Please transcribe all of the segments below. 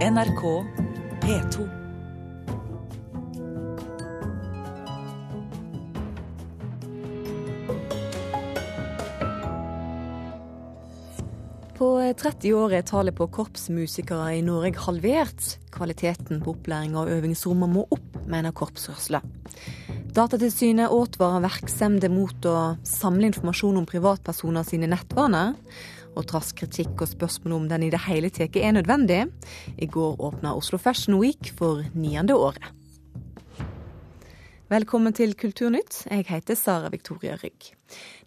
NRK P2. På 30 år er tallet på korpsmusikere i Norge halvert. Kvaliteten på opplæring og øvingsrommet må opp, mener korpsrørsla. Datatilsynet advarer virksomheter mot å samle informasjon om privatpersoner sine nettvaner. Og trass kritikk og spørsmål om den i det hele tatt er nødvendig, i går åpna Oslo Fashion Week for niende året. Velkommen til Kulturnytt. Jeg heter Sara Victoria Rygg.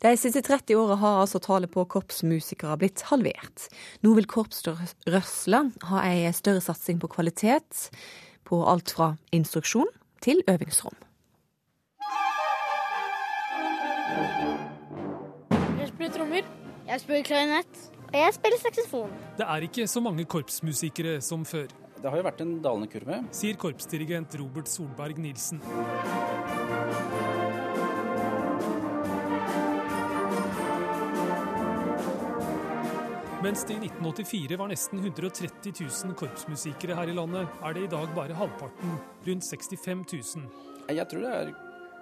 De siste 30 åra har altså tallet på korpsmusikere blitt halvert. Nå vil korpsrørsla ha ei større satsing på kvalitet, på alt fra instruksjon til øvingsrom. Jeg spiller trommer. Jeg spiller klarinett. Og jeg spiller saksofon. Det er ikke så mange korpsmusikere som før, Det har jo vært en dalende kurve. sier korpsdirigent Robert Solberg Nilsen. Mens det i 1984 var nesten 130 000 korpsmusikere her i landet, er det i dag bare halvparten, rundt 65 000. Jeg tror det er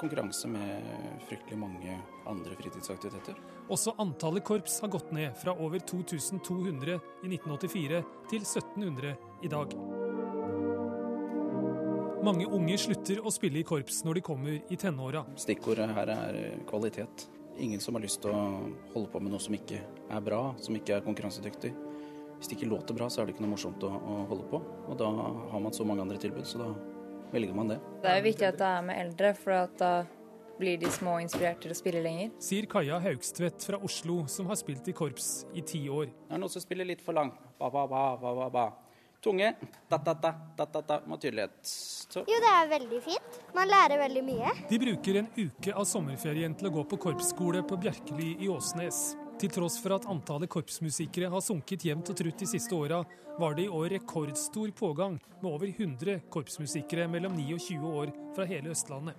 konkurranse med fryktelig mange andre fritidsaktiviteter. Også antallet korps har gått ned fra over 2200 i 1984 til 1700 i dag. Mange unge slutter å spille i korps når de kommer i tenåra. Stikkordet her er kvalitet. Ingen som har lyst til å holde på med noe som ikke er bra, som ikke er konkurransedyktig. Hvis det ikke låter bra, så er det ikke noe morsomt å, å holde på. Og da har man så mange andre tilbud, så da velger man det. Det er jo viktig at det er med eldre, for at da blir de små inspirert til å spille lenger. Sier Kaja Haugstvedt fra Oslo, som har spilt i korps i ti år. Det er noen som spiller litt for langt. Ba, ba, ba, ba, ba, ba. Tunge. Da, da, da, da, da, da. Må tydelighet. Så. Jo, det er veldig fint. Man lærer veldig mye. De bruker en uke av sommerferien til å gå på korpsskole på Bjerkely i Åsnes. Til tross for at antallet korpsmusikere har sunket jevnt og trutt de siste åra, var det i år rekordstor pågang med over 100 korpsmusikere mellom 9 og 20 år fra hele Østlandet.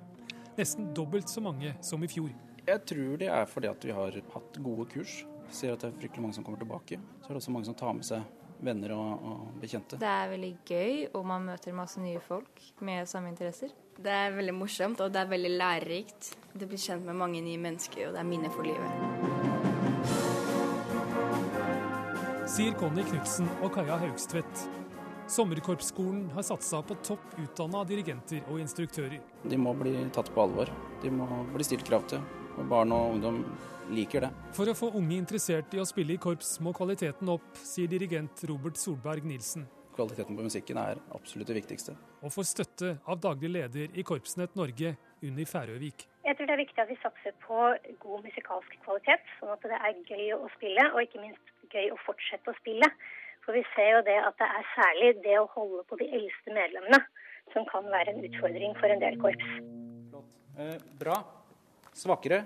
Nesten dobbelt så mange som i fjor. Jeg tror det er fordi at vi har hatt gode kurs. Jeg ser at det er fryktelig mange som kommer tilbake. Så er det også mange som tar med seg venner og, og bekjente. Det er veldig gøy, og man møter masse nye folk med samme interesser. Det er veldig morsomt, og det er veldig lærerikt. Du blir kjent med mange nye mennesker, og det er minner for livet. Sier Conny Knutsen og Kaja Haugstvedt. Sommerkorpsskolen har satsa på topp utdanna dirigenter og instruktører. De må bli tatt på alvor. De må bli stilt krav til. Og barn og ungdom liker det. For å få unge interessert i å spille i korps må kvaliteten opp, sier dirigent Robert Solberg Nilsen. Kvaliteten på musikken er absolutt det viktigste. Og får støtte av daglig leder i Korpsnett Norge, Unni Færøvik. Jeg tror det er viktig at vi satser på god musikalsk kvalitet, sånn at det er gøy å spille, og ikke minst gøy å fortsette å spille. For vi ser jo det at det er særlig det å holde på de eldste medlemmene som kan være en utfordring for en del korps. Eh, bra. Svakere.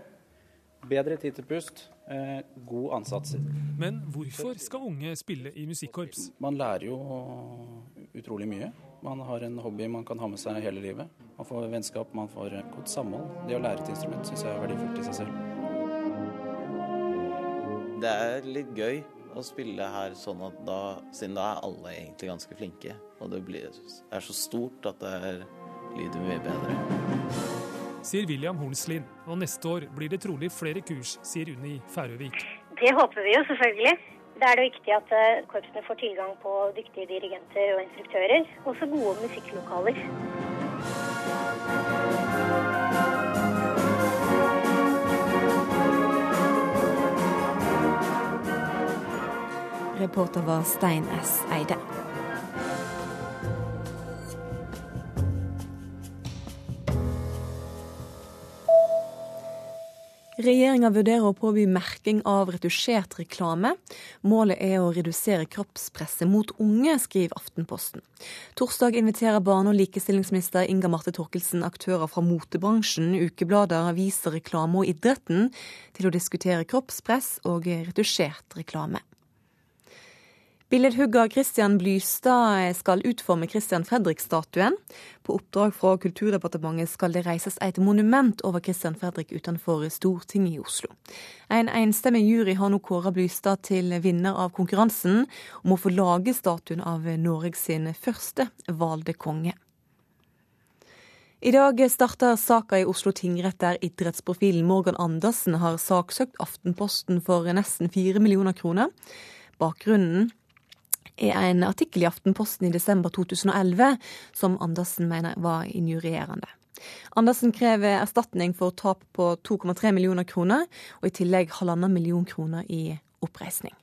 Bedre tid til pust. Eh, god ansats. Men hvorfor skal unge spille i musikkorps? Man lærer jo utrolig mye. Man har en hobby man kan ha med seg hele livet. Man får vennskap, man får godt samhold. Det å lære et instrument syns jeg er verdifullt i seg selv. Det er litt gøy å spille her sånn at da, siden da er alle egentlig ganske flinke. Og det blir, er så stort at det er, lyder mye bedre. Sier William Hornslin. Og neste år blir det trolig flere kurs, sier Unni Færøvik. Det håper vi jo selvfølgelig. Da er det viktig at eh, korpsene får tilgang på dyktige dirigenter og instruktører. Også gode musikklokaler. Reporter var Stein S. Eide. Regjeringa vurderer å påby merking av retusjert reklame. Målet er å redusere kroppspresset mot unge, skriver Aftenposten. Torsdag inviterer barne- og likestillingsminister Inga Marte Torkelsen aktører fra motebransjen, ukeblader, aviser, reklame og idretten til å diskutere kroppspress og retusjert reklame. Billedhugger Christian Blystad skal utforme Christian Fredrik-statuen. På oppdrag fra Kulturdepartementet skal det reises et monument over Christian Fredrik utenfor Stortinget i Oslo. En enstemmig jury har nå kåra Blystad til vinner av konkurransen om å få lage statuen av Norges første valgte konge. I dag starter saka i Oslo tingrett der idrettsprofilen Morgan Andersen har saksøkt Aftenposten for nesten fire millioner kroner. Bakgrunnen er en artikkel i Aftenposten i desember 2011 som Andersen mener var injurierende. Andersen krever erstatning for tap på 2,3 millioner kroner, og i tillegg halvannen million kroner i oppreisning.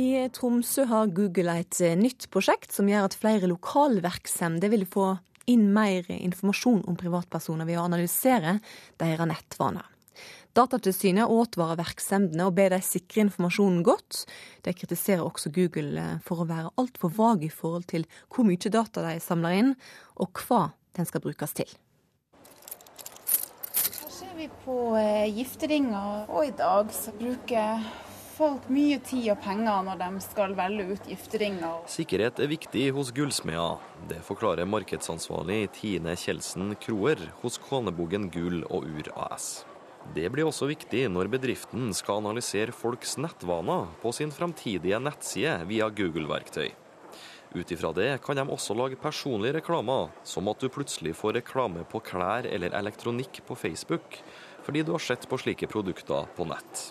I Tromsø har Google et nytt prosjekt som gjør at flere lokalvirksomheter vil få inn mer informasjon om privatpersoner ved å analysere deres nettvaner. Datatilsynet advarer virksomhetene og ber de sikre informasjonen godt. De kritiserer også Google eh, for å være altfor vag i forhold til hvor mye data de samler inn, og hva den skal brukes til. Her ser vi på eh, gifteringer, og i dag så bruker folk mye tid og penger når de skal velge ut gifteringer. Sikkerhet er viktig hos gullsmeder. Det forklarer markedsansvarlig Tine Kjeldsen Kroer hos Kånebogen Gull og Ur AS. Det blir også viktig når bedriften skal analysere folks nettvaner på sin framtidige nettside via Google-verktøy. Ut ifra det kan de også lage personlige reklamer, som at du plutselig får reklame på klær eller elektronikk på Facebook, fordi du har sett på slike produkter på nett.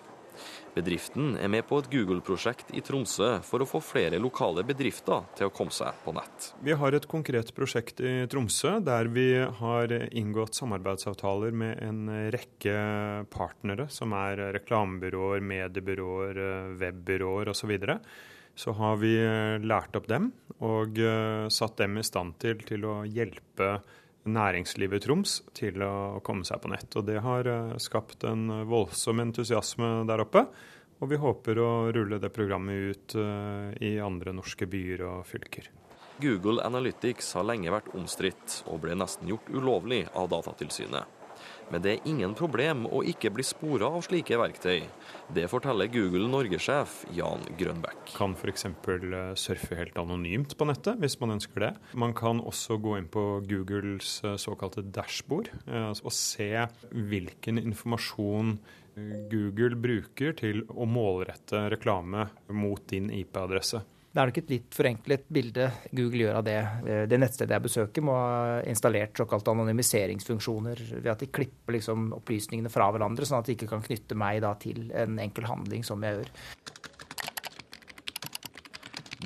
Bedriften er med på et Google-prosjekt i Tromsø for å få flere lokale bedrifter til å komme seg på nett. Vi har et konkret prosjekt i Tromsø der vi har inngått samarbeidsavtaler med en rekke partnere, som er reklamebyråer, mediebyråer, webbyråer osv. Så, så har vi lært opp dem og satt dem i stand til, til å hjelpe næringslivet i Troms til å komme seg på nett. Og det har eh, skapt en voldsom entusiasme der oppe. Og vi håper å rulle det programmet ut eh, i andre norske byer og fylker. Google Analytics har lenge vært omstridt, og ble nesten gjort ulovlig av Datatilsynet. Men det er ingen problem å ikke bli spora av slike verktøy. Det forteller Google Norge-sjef Jan Grønbæk. Kan f.eks. Eh, surfe helt anonymt på nettet, hvis man ønsker det. Man kan også gå inn på Googles eh, såkalte dashbord eh, og se hvilken informasjon Google bruker til å målrette reklame mot din IP-adresse. Det er nok et litt forenklet bilde Google gjør av det. Eh, det nettstedet jeg besøker, må ha installert såkalte anonymiseringsfunksjoner ved at de klipper liksom opplysningene fra hverandre, sånn at de ikke kan knytte meg til en enkel handling som jeg gjør.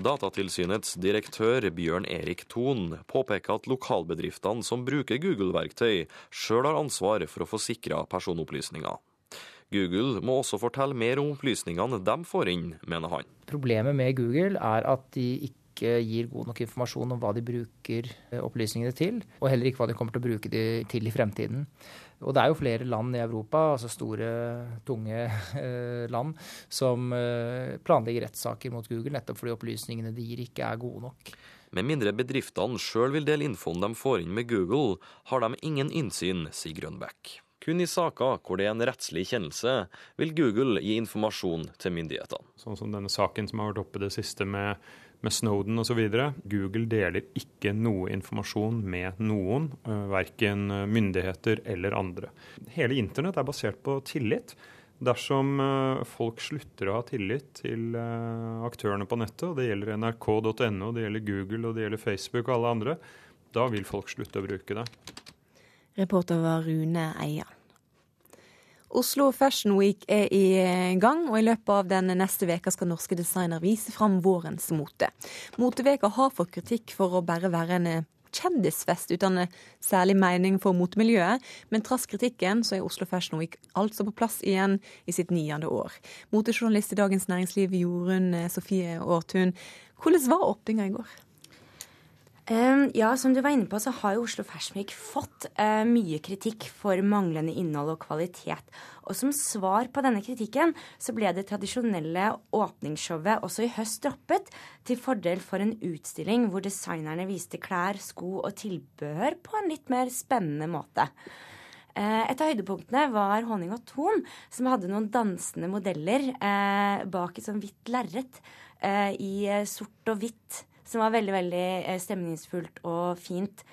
Datatilsynets direktør Bjørn Erik Thon påpeker at lokalbedriftene som bruker Google-verktøy, sjøl har ansvar for å få sikra personopplysninger. Google må også fortelle mer om opplysningene de får inn, mener han. Problemet med Google er at de ikke gir god nok informasjon om hva de bruker eh, opplysningene til, og heller ikke hva de kommer til å bruke de til i fremtiden. Og det er jo flere land i Europa, altså store, tunge eh, land, som eh, planlegger rettssaker mot Google nettopp fordi opplysningene de gir ikke er gode nok. Med mindre bedriftene sjøl vil dele infoen de får inn med Google, har de ingen innsyn, sier Grønbæk. Kun i saker hvor det er en rettslig kjennelse, vil Google gi informasjon til myndighetene. Sånn som denne saken som har vært oppe det siste med, med Snowden osv. Google deler ikke noe informasjon med noen, eh, verken myndigheter eller andre. Hele internett er basert på tillit. Dersom eh, folk slutter å ha tillit til eh, aktørene på nettet, og det gjelder nrk.no, det gjelder Google og det gjelder Facebook og alle andre, da vil folk slutte å bruke det. Reporter var Rune Eia. Oslo Fashion Week er i gang, og i løpet av den neste veka skal norske designer vise fram vårens mote. Moteveka har fått kritikk for å bare være en kjendisfest uten særlig mening for motemiljøet, men trass kritikken så er Oslo Fashion Week altså på plass igjen i sitt niende år. Motejournalist i Dagens Næringsliv Jorunn Sofie Aartun, hvordan var åpninga i går? Ja, som du var inne på, så har jo Oslo Week fått uh, mye kritikk for manglende innhold og kvalitet. Og som svar på denne kritikken, så ble det tradisjonelle åpningsshowet også i høst droppet, til fordel for en utstilling hvor designerne viste klær, sko og tilbehør på en litt mer spennende måte. Eh, et av høydepunktene var Honning og Thon, som hadde noen dansende modeller eh, bak et sånn hvitt lerret eh, i eh, sort og hvitt, som var veldig, veldig eh, stemningsfullt og fint.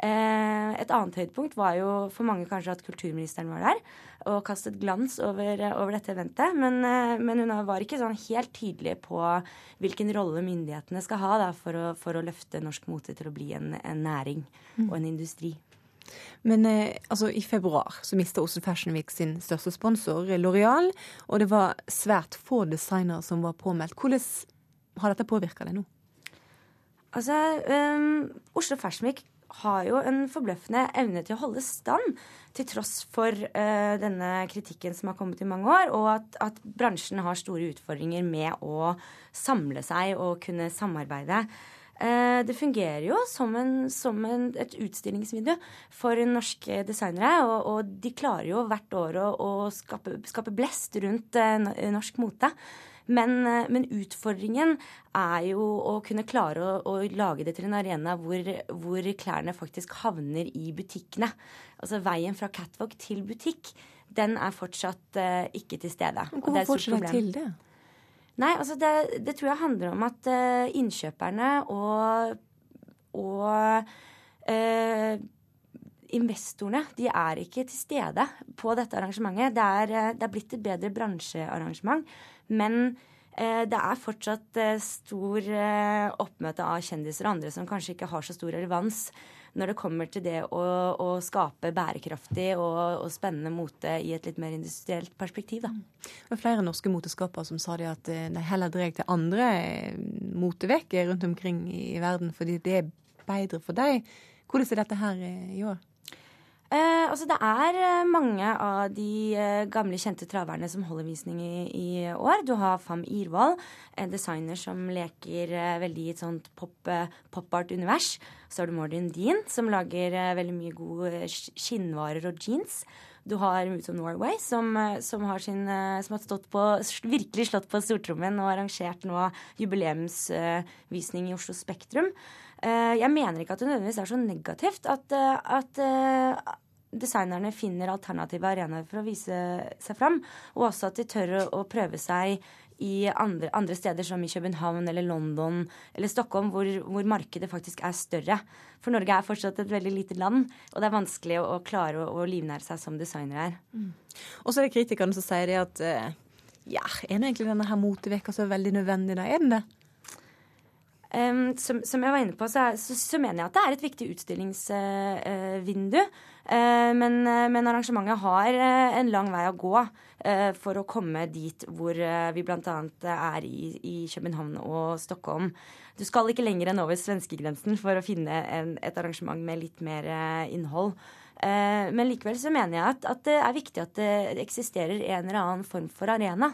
Eh, et annet høydepunkt var jo for mange kanskje at kulturministeren var der og kastet glans over, over dette eventet. Men, men, hun var ikke sånn helt tydelig på hvilken rolle myndighetene skal ha da, for, å, for, å, løfte norsk mote til å bli en, en næring og en industri. Men eh, altså, i februar så mista Oslo Fashion Week sin største sponsor, Loreal. Og det var svært få designere som var påmeldt. Hvordan har dette påvirka deg nå? Altså, um, Oslo Fersmik har jo en forbløffende evne til å holde stand, til tross for uh, denne kritikken som har kommet i mange år, og at, at, bransjen har store utfordringer med å samle seg og kunne samarbeide. Uh, det fungerer jo som, en, som en, et utstillingsvindu for norske designere. Og, og, de klarer jo hvert år å, å skape, skape, blest rundt uh, norsk mote. Men, eh, men, utfordringen er jo å kunne klare å, å lage det til en arena hvor, hvor, klærne faktisk havner i butikkene. Altså veien fra catwalk til butikk, den er fortsatt uh, ikke til stede. Hvorfor fortsatt problem. til det? Nei, altså det, det, tror jeg handler om at uh, innkjøperne og, og uh, investorene de er ikke til stede på dette arrangementet. Det er, det er blitt et bedre bransjearrangement, men uh, det er fortsatt stor oppmøte av kjendiser og andre som kanskje ikke har så stor relevans når det kommer til det å, å skape bærekraftig og, og, spennende mote i et litt mer industrielt perspektiv. Da. Det var flere norske moteskapere som sa det at eh, de heller drar til andre moteveker rundt omkring i verden, fordi det er bedre for dem. Hvordan er dette her eh, i år? Eh, altså det er eh, mange av de eh, gamle, kjente traverne som holder visning i, i, år. Du har Fam Irvoll, en designer som leker eh, veldig i et sånt pop-art-univers. Pop Så har du Mordin Dean, som lager veldig mye gode skinnvarer og jeans. Du har Moods of Norway, som, som, har, sin, som har på, virkelig slått på stortrommen og arrangert nå jubileumsvisning i Oslo Spektrum. Eh, jeg mener ikke at det nødvendigvis er så negativt at, eh, at eh, designerne finner alternative arenaer for å vise seg fram, og også at de tør å, prøve seg i andre, andre, steder, som i København eller London eller Stockholm, hvor, hvor, markedet faktisk er større. For Norge er fortsatt et veldig lite land, og det er vanskelig å, å klare å, å, livnære seg som designer her. Mm. Og så er det kritikerne som sier det at ja, er det egentlig denne her moteveka så veldig nødvendig, da? Er den det? Um, som, som, jeg var inne på, så, så, så, mener jeg at det er et viktig utstillingsvindu. Uh, uh, men, uh, men, arrangementet har eh, en lang vei å gå eh, for å komme dit hvor vi bl.a. er i, i, København og Stockholm. Du skal ikke lenger enn over svenskegrensen for å finne en, et arrangement med litt mer innhold. Men likevel så mener jeg at, at, det er viktig at det eksisterer en eller annen form for arena.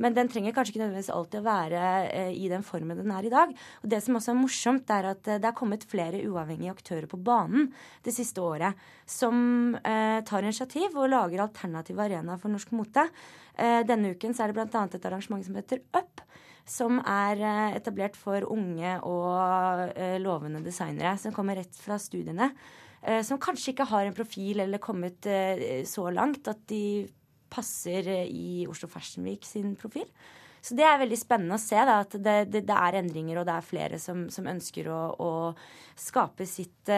Men den trenger kanskje ikke nødvendigvis alltid å være eh, i den formen den er i dag. Og det som også er morsomt, er at eh, det er kommet flere uavhengige aktører på banen det siste året som eh, tar initiativ og lager alternative arenaer for norsk mote. Eh, denne uken så er det bl.a. et arrangement som heter Up som er eh, etablert for unge og eh, lovende designere som kommer rett fra studiene. Som kanskje ikke har en profil eller kommet så langt at de passer eh, i Oslo Fashion Week sin profil. Så det er veldig spennende å se da, at det, det, det, er endringer, og det er flere som, som ønsker å, å skape sitt,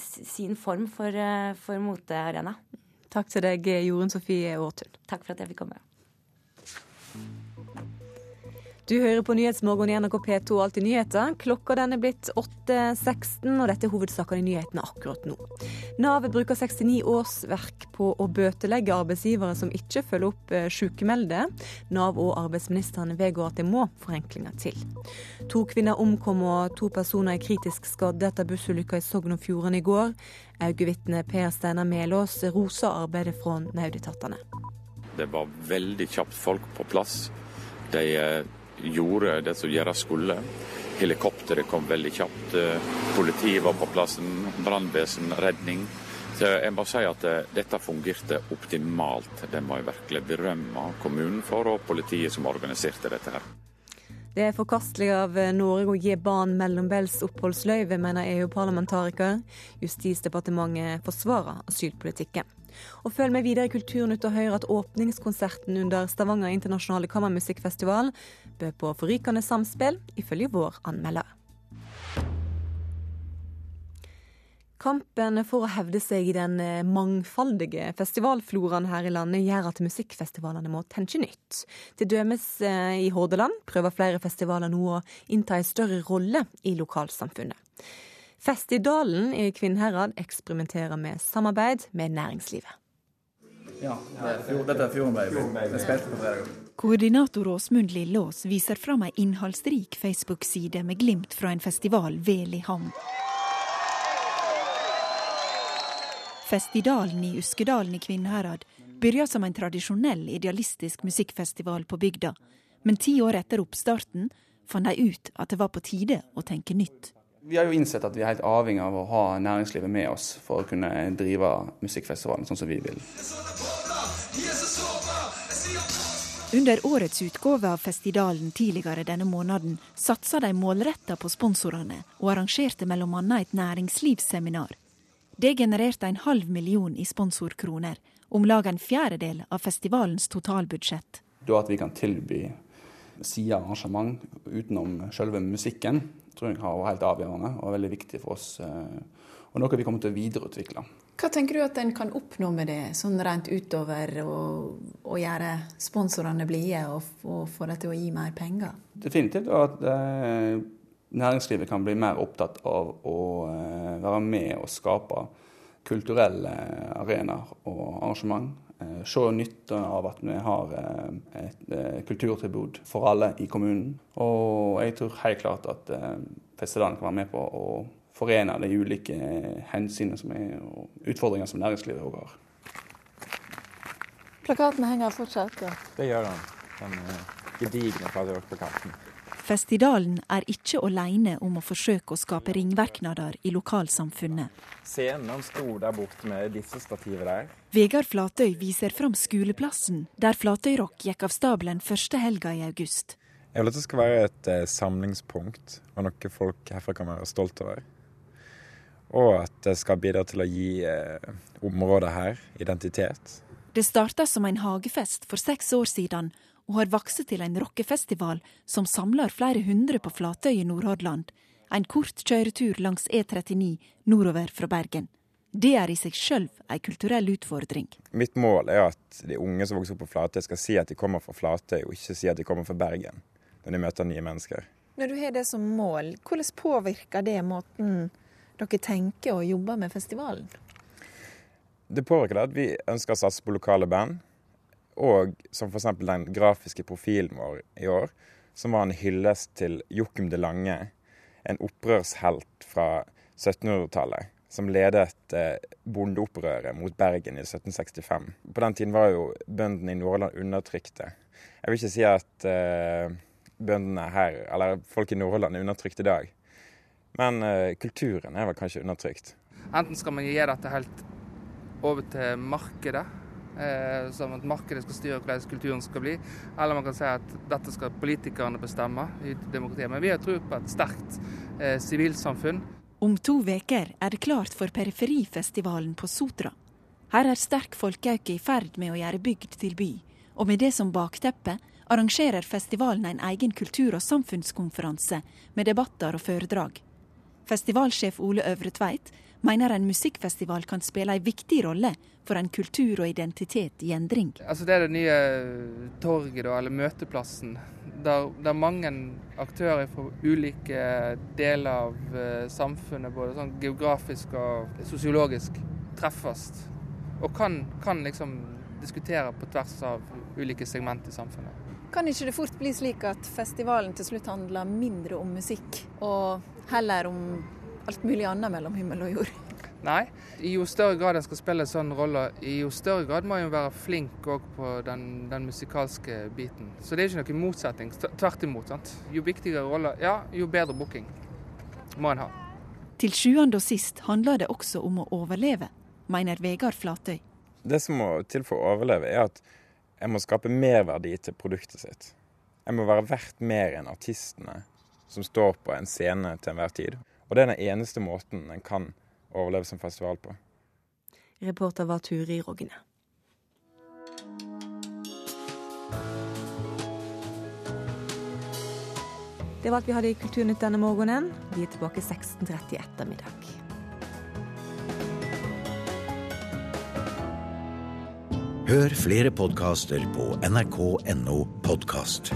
sin form for, for motearena. Takk til deg, Jorunn Sofie Aartun. Takk for at jeg fikk komme. Du hører på Nyhetsmorgen i NRK P2 Alltid nyheter. Klokka den er blitt 8.16, og dette er hovedsakene i nyhetene akkurat nå. Nav bruker 69 årsverk på å bøtelegge arbeidsgivere som ikke følger opp sykemeldte. sykemelde. Nav og arbeidsministeren vedgår at det må forenklinger til. To kvinner omkom og to personer er kritisk skadde etter bussulykka i Sogn og Fjordane i går. Augevitne Per Steinar Melås roser arbeidet fra nødetatene. Det var veldig kjapt folk på plass. De eh, gjorde det som gjøres skulle. Helikopteret kom veldig kjapt. Politiet var på plassen, brannvesen, redning. Så jeg må si at eh, dette fungerte optimalt. Det må jeg virkelig berømme kommunen for, og politiet som organiserte dette her. Det er forkastelig av Norge å gi barn mellombels oppholdsløyve, mener EU-parlamentariker. Justisdepartementet forsvarer asylpolitikken. Og følg med videre i Kulturnytt og Høyre at åpningskonserten under Stavanger internasjonale kammermusikkfestival bød på forrykende samspill, ifølge vår anmelder. Kampen for å hevde seg i den eh, mangfoldige festivalfloraen her i landet gjør at musikkfestivalene må tenke nytt. Til dømes eh, i Hordaland prøver flere festivaler nå å innta en større rolle i lokalsamfunnet. Festidalen i Kvinnherad eksperimenterer med samarbeid med næringslivet. Ja, dette er Fjorden Jeg spilte på fredag. Koordinator Åsmund Lillås viser fram ei innholdsrik Facebook-side med glimt fra en festival vel i havn. Festidalen i Uskedalen i Kvinnherad begynte som en tradisjonell idealistisk musikkfestival på bygda, men ti år etter oppstarten fant de ut at det var på tide å tenke nytt. Vi har jo innsett at vi er helt avhengig av å ha næringslivet med oss for å kunne drive musikkfestivalen sånn som vi vil. Under årets utgave av festivalen tidligere denne måneden satsa de målretta på sponsorene og arrangerte bl.a. et næringslivsseminar. Det genererte en halv million i sponsorkroner, om lag en fjerdedel av festivalens totalbudsjett. Da at vi kan tilby sida arrangement utenom selve musikken, tror jeg har vært helt avgjørende og veldig viktig for oss. Eh, og noe vi kommer til å videreutvikle. Hva tenker du at en kan oppnå med det, sånn rent utover å gjøre sponsorene blide og, og få dem til å gi mer penger? Definitivt. at eh, næringslivet kan bli mer opptatt av å eh, være med og skape kulturelle arenaer og arrangement. Eh, se nytte av at vi har et kulturtilbud for alle i kommunen. Og jeg tror helt klart at festivalen kan være med på å forene de ulike hensynene som er, og utfordringene som næringslivet òg har. Plakaten henger fortsatt? Ja. Det gjør den. Den gedigne plakaten. Festivalen er ikke alene om å forsøke å skape ringvirkninger i lokalsamfunnet. Scenen sto der borte med disse stativene der. Vegard Flatøy viser fram skoleplassen der Flatøyrock gikk av stabelen første helga i august. Jeg vil at det skal være et eh, samlingspunkt og noe folk herfra kan være stolt over. Og at det skal bidra til å gi eh, området her identitet. Det starta som en hagefest for seks år siden, og har vokst til en rockefestival som samler flere hundre på Flatøy i Nordhordland. En kort kjøretur langs E39 nordover fra Bergen. Det er i seg sjøl ei kulturell utfordring. Mitt mål er at de unge som vokser opp på Flatøy, skal si at de kommer fra Flatøy, og ikke si at de kommer fra Bergen når de møter nye mennesker. Når du har det som mål, hvordan påvirker det måten dere tenker og jobber med festivalen? Det påvirker det at vi ønsker å satse på lokale band. Og som f.eks. den grafiske profilen vår i år, som var en hyllest til Jokum de Lange, en opprørshelt fra 1700-tallet. Som ledet eh, bondeopprøret mot Bergen i 1765. På den tiden var jo bøndene i Nordland undertrykte. Jeg vil ikke si at eh, bøndene her, eller folk i Nordland er undertrykt i dag. Men eh, kulturen er vel kanskje undertrykt. Enten skal man gi dette helt over til markedet, eh, som at markedet skal styre hvordan kulturen skal bli. Eller man kan si at dette skal politikerne bestemme i demokratiet. Men vi har tro på et sterkt eh, sivilsamfunn. Om to uker er det klart for Periferifestivalen på Sotra. Her er sterk folkeauke i ferd med å gjøre bygd til by. Og med det som bakteppe arrangerer festivalen en egen kultur- og samfunnskonferanse med debatter og foredrag. Festivalsjef Ole Øvre Tveit mener en musikkfestival kan spille en viktig rolle for en kultur og identitet i endring. Altså det er det nye torget, eller møteplassen, der, der mange aktører fra ulike deler av eh, samfunnet, både sånn geografisk og sosiologisk, treffes. Og kan, kan liksom diskutere på tvers av ulike segment i samfunnet. Kan ikke det fort bli slik at festivalen til slutt handler mindre om musikk, og heller om alt mulig annet mellom himmel og jord? Nei. I jo større grad en skal spille sånn rolle, i jo større grad må en være flink òg på den, den, musikalske biten. Så det er ikke noen motsetning. Tvert imot. Sant? Jo viktigere rolle, ja, jo bedre booking må en ha. Til sjuende og sist handler det også om å overleve, mener Vegard Flatøy. Det som må til for å overleve, er at en må skape merverdi til produktet sitt. Jeg må være verdt mer enn artistene som står på en scene til enhver tid. Og det er den eneste måten en kan overleve som festival på. Reporter var Turi Rogne. Det var alt vi hadde i Kulturnytt denne morgenen. Vi er tilbake 16.30 ettermiddag. Hør flere podkaster på nrk.no podkast.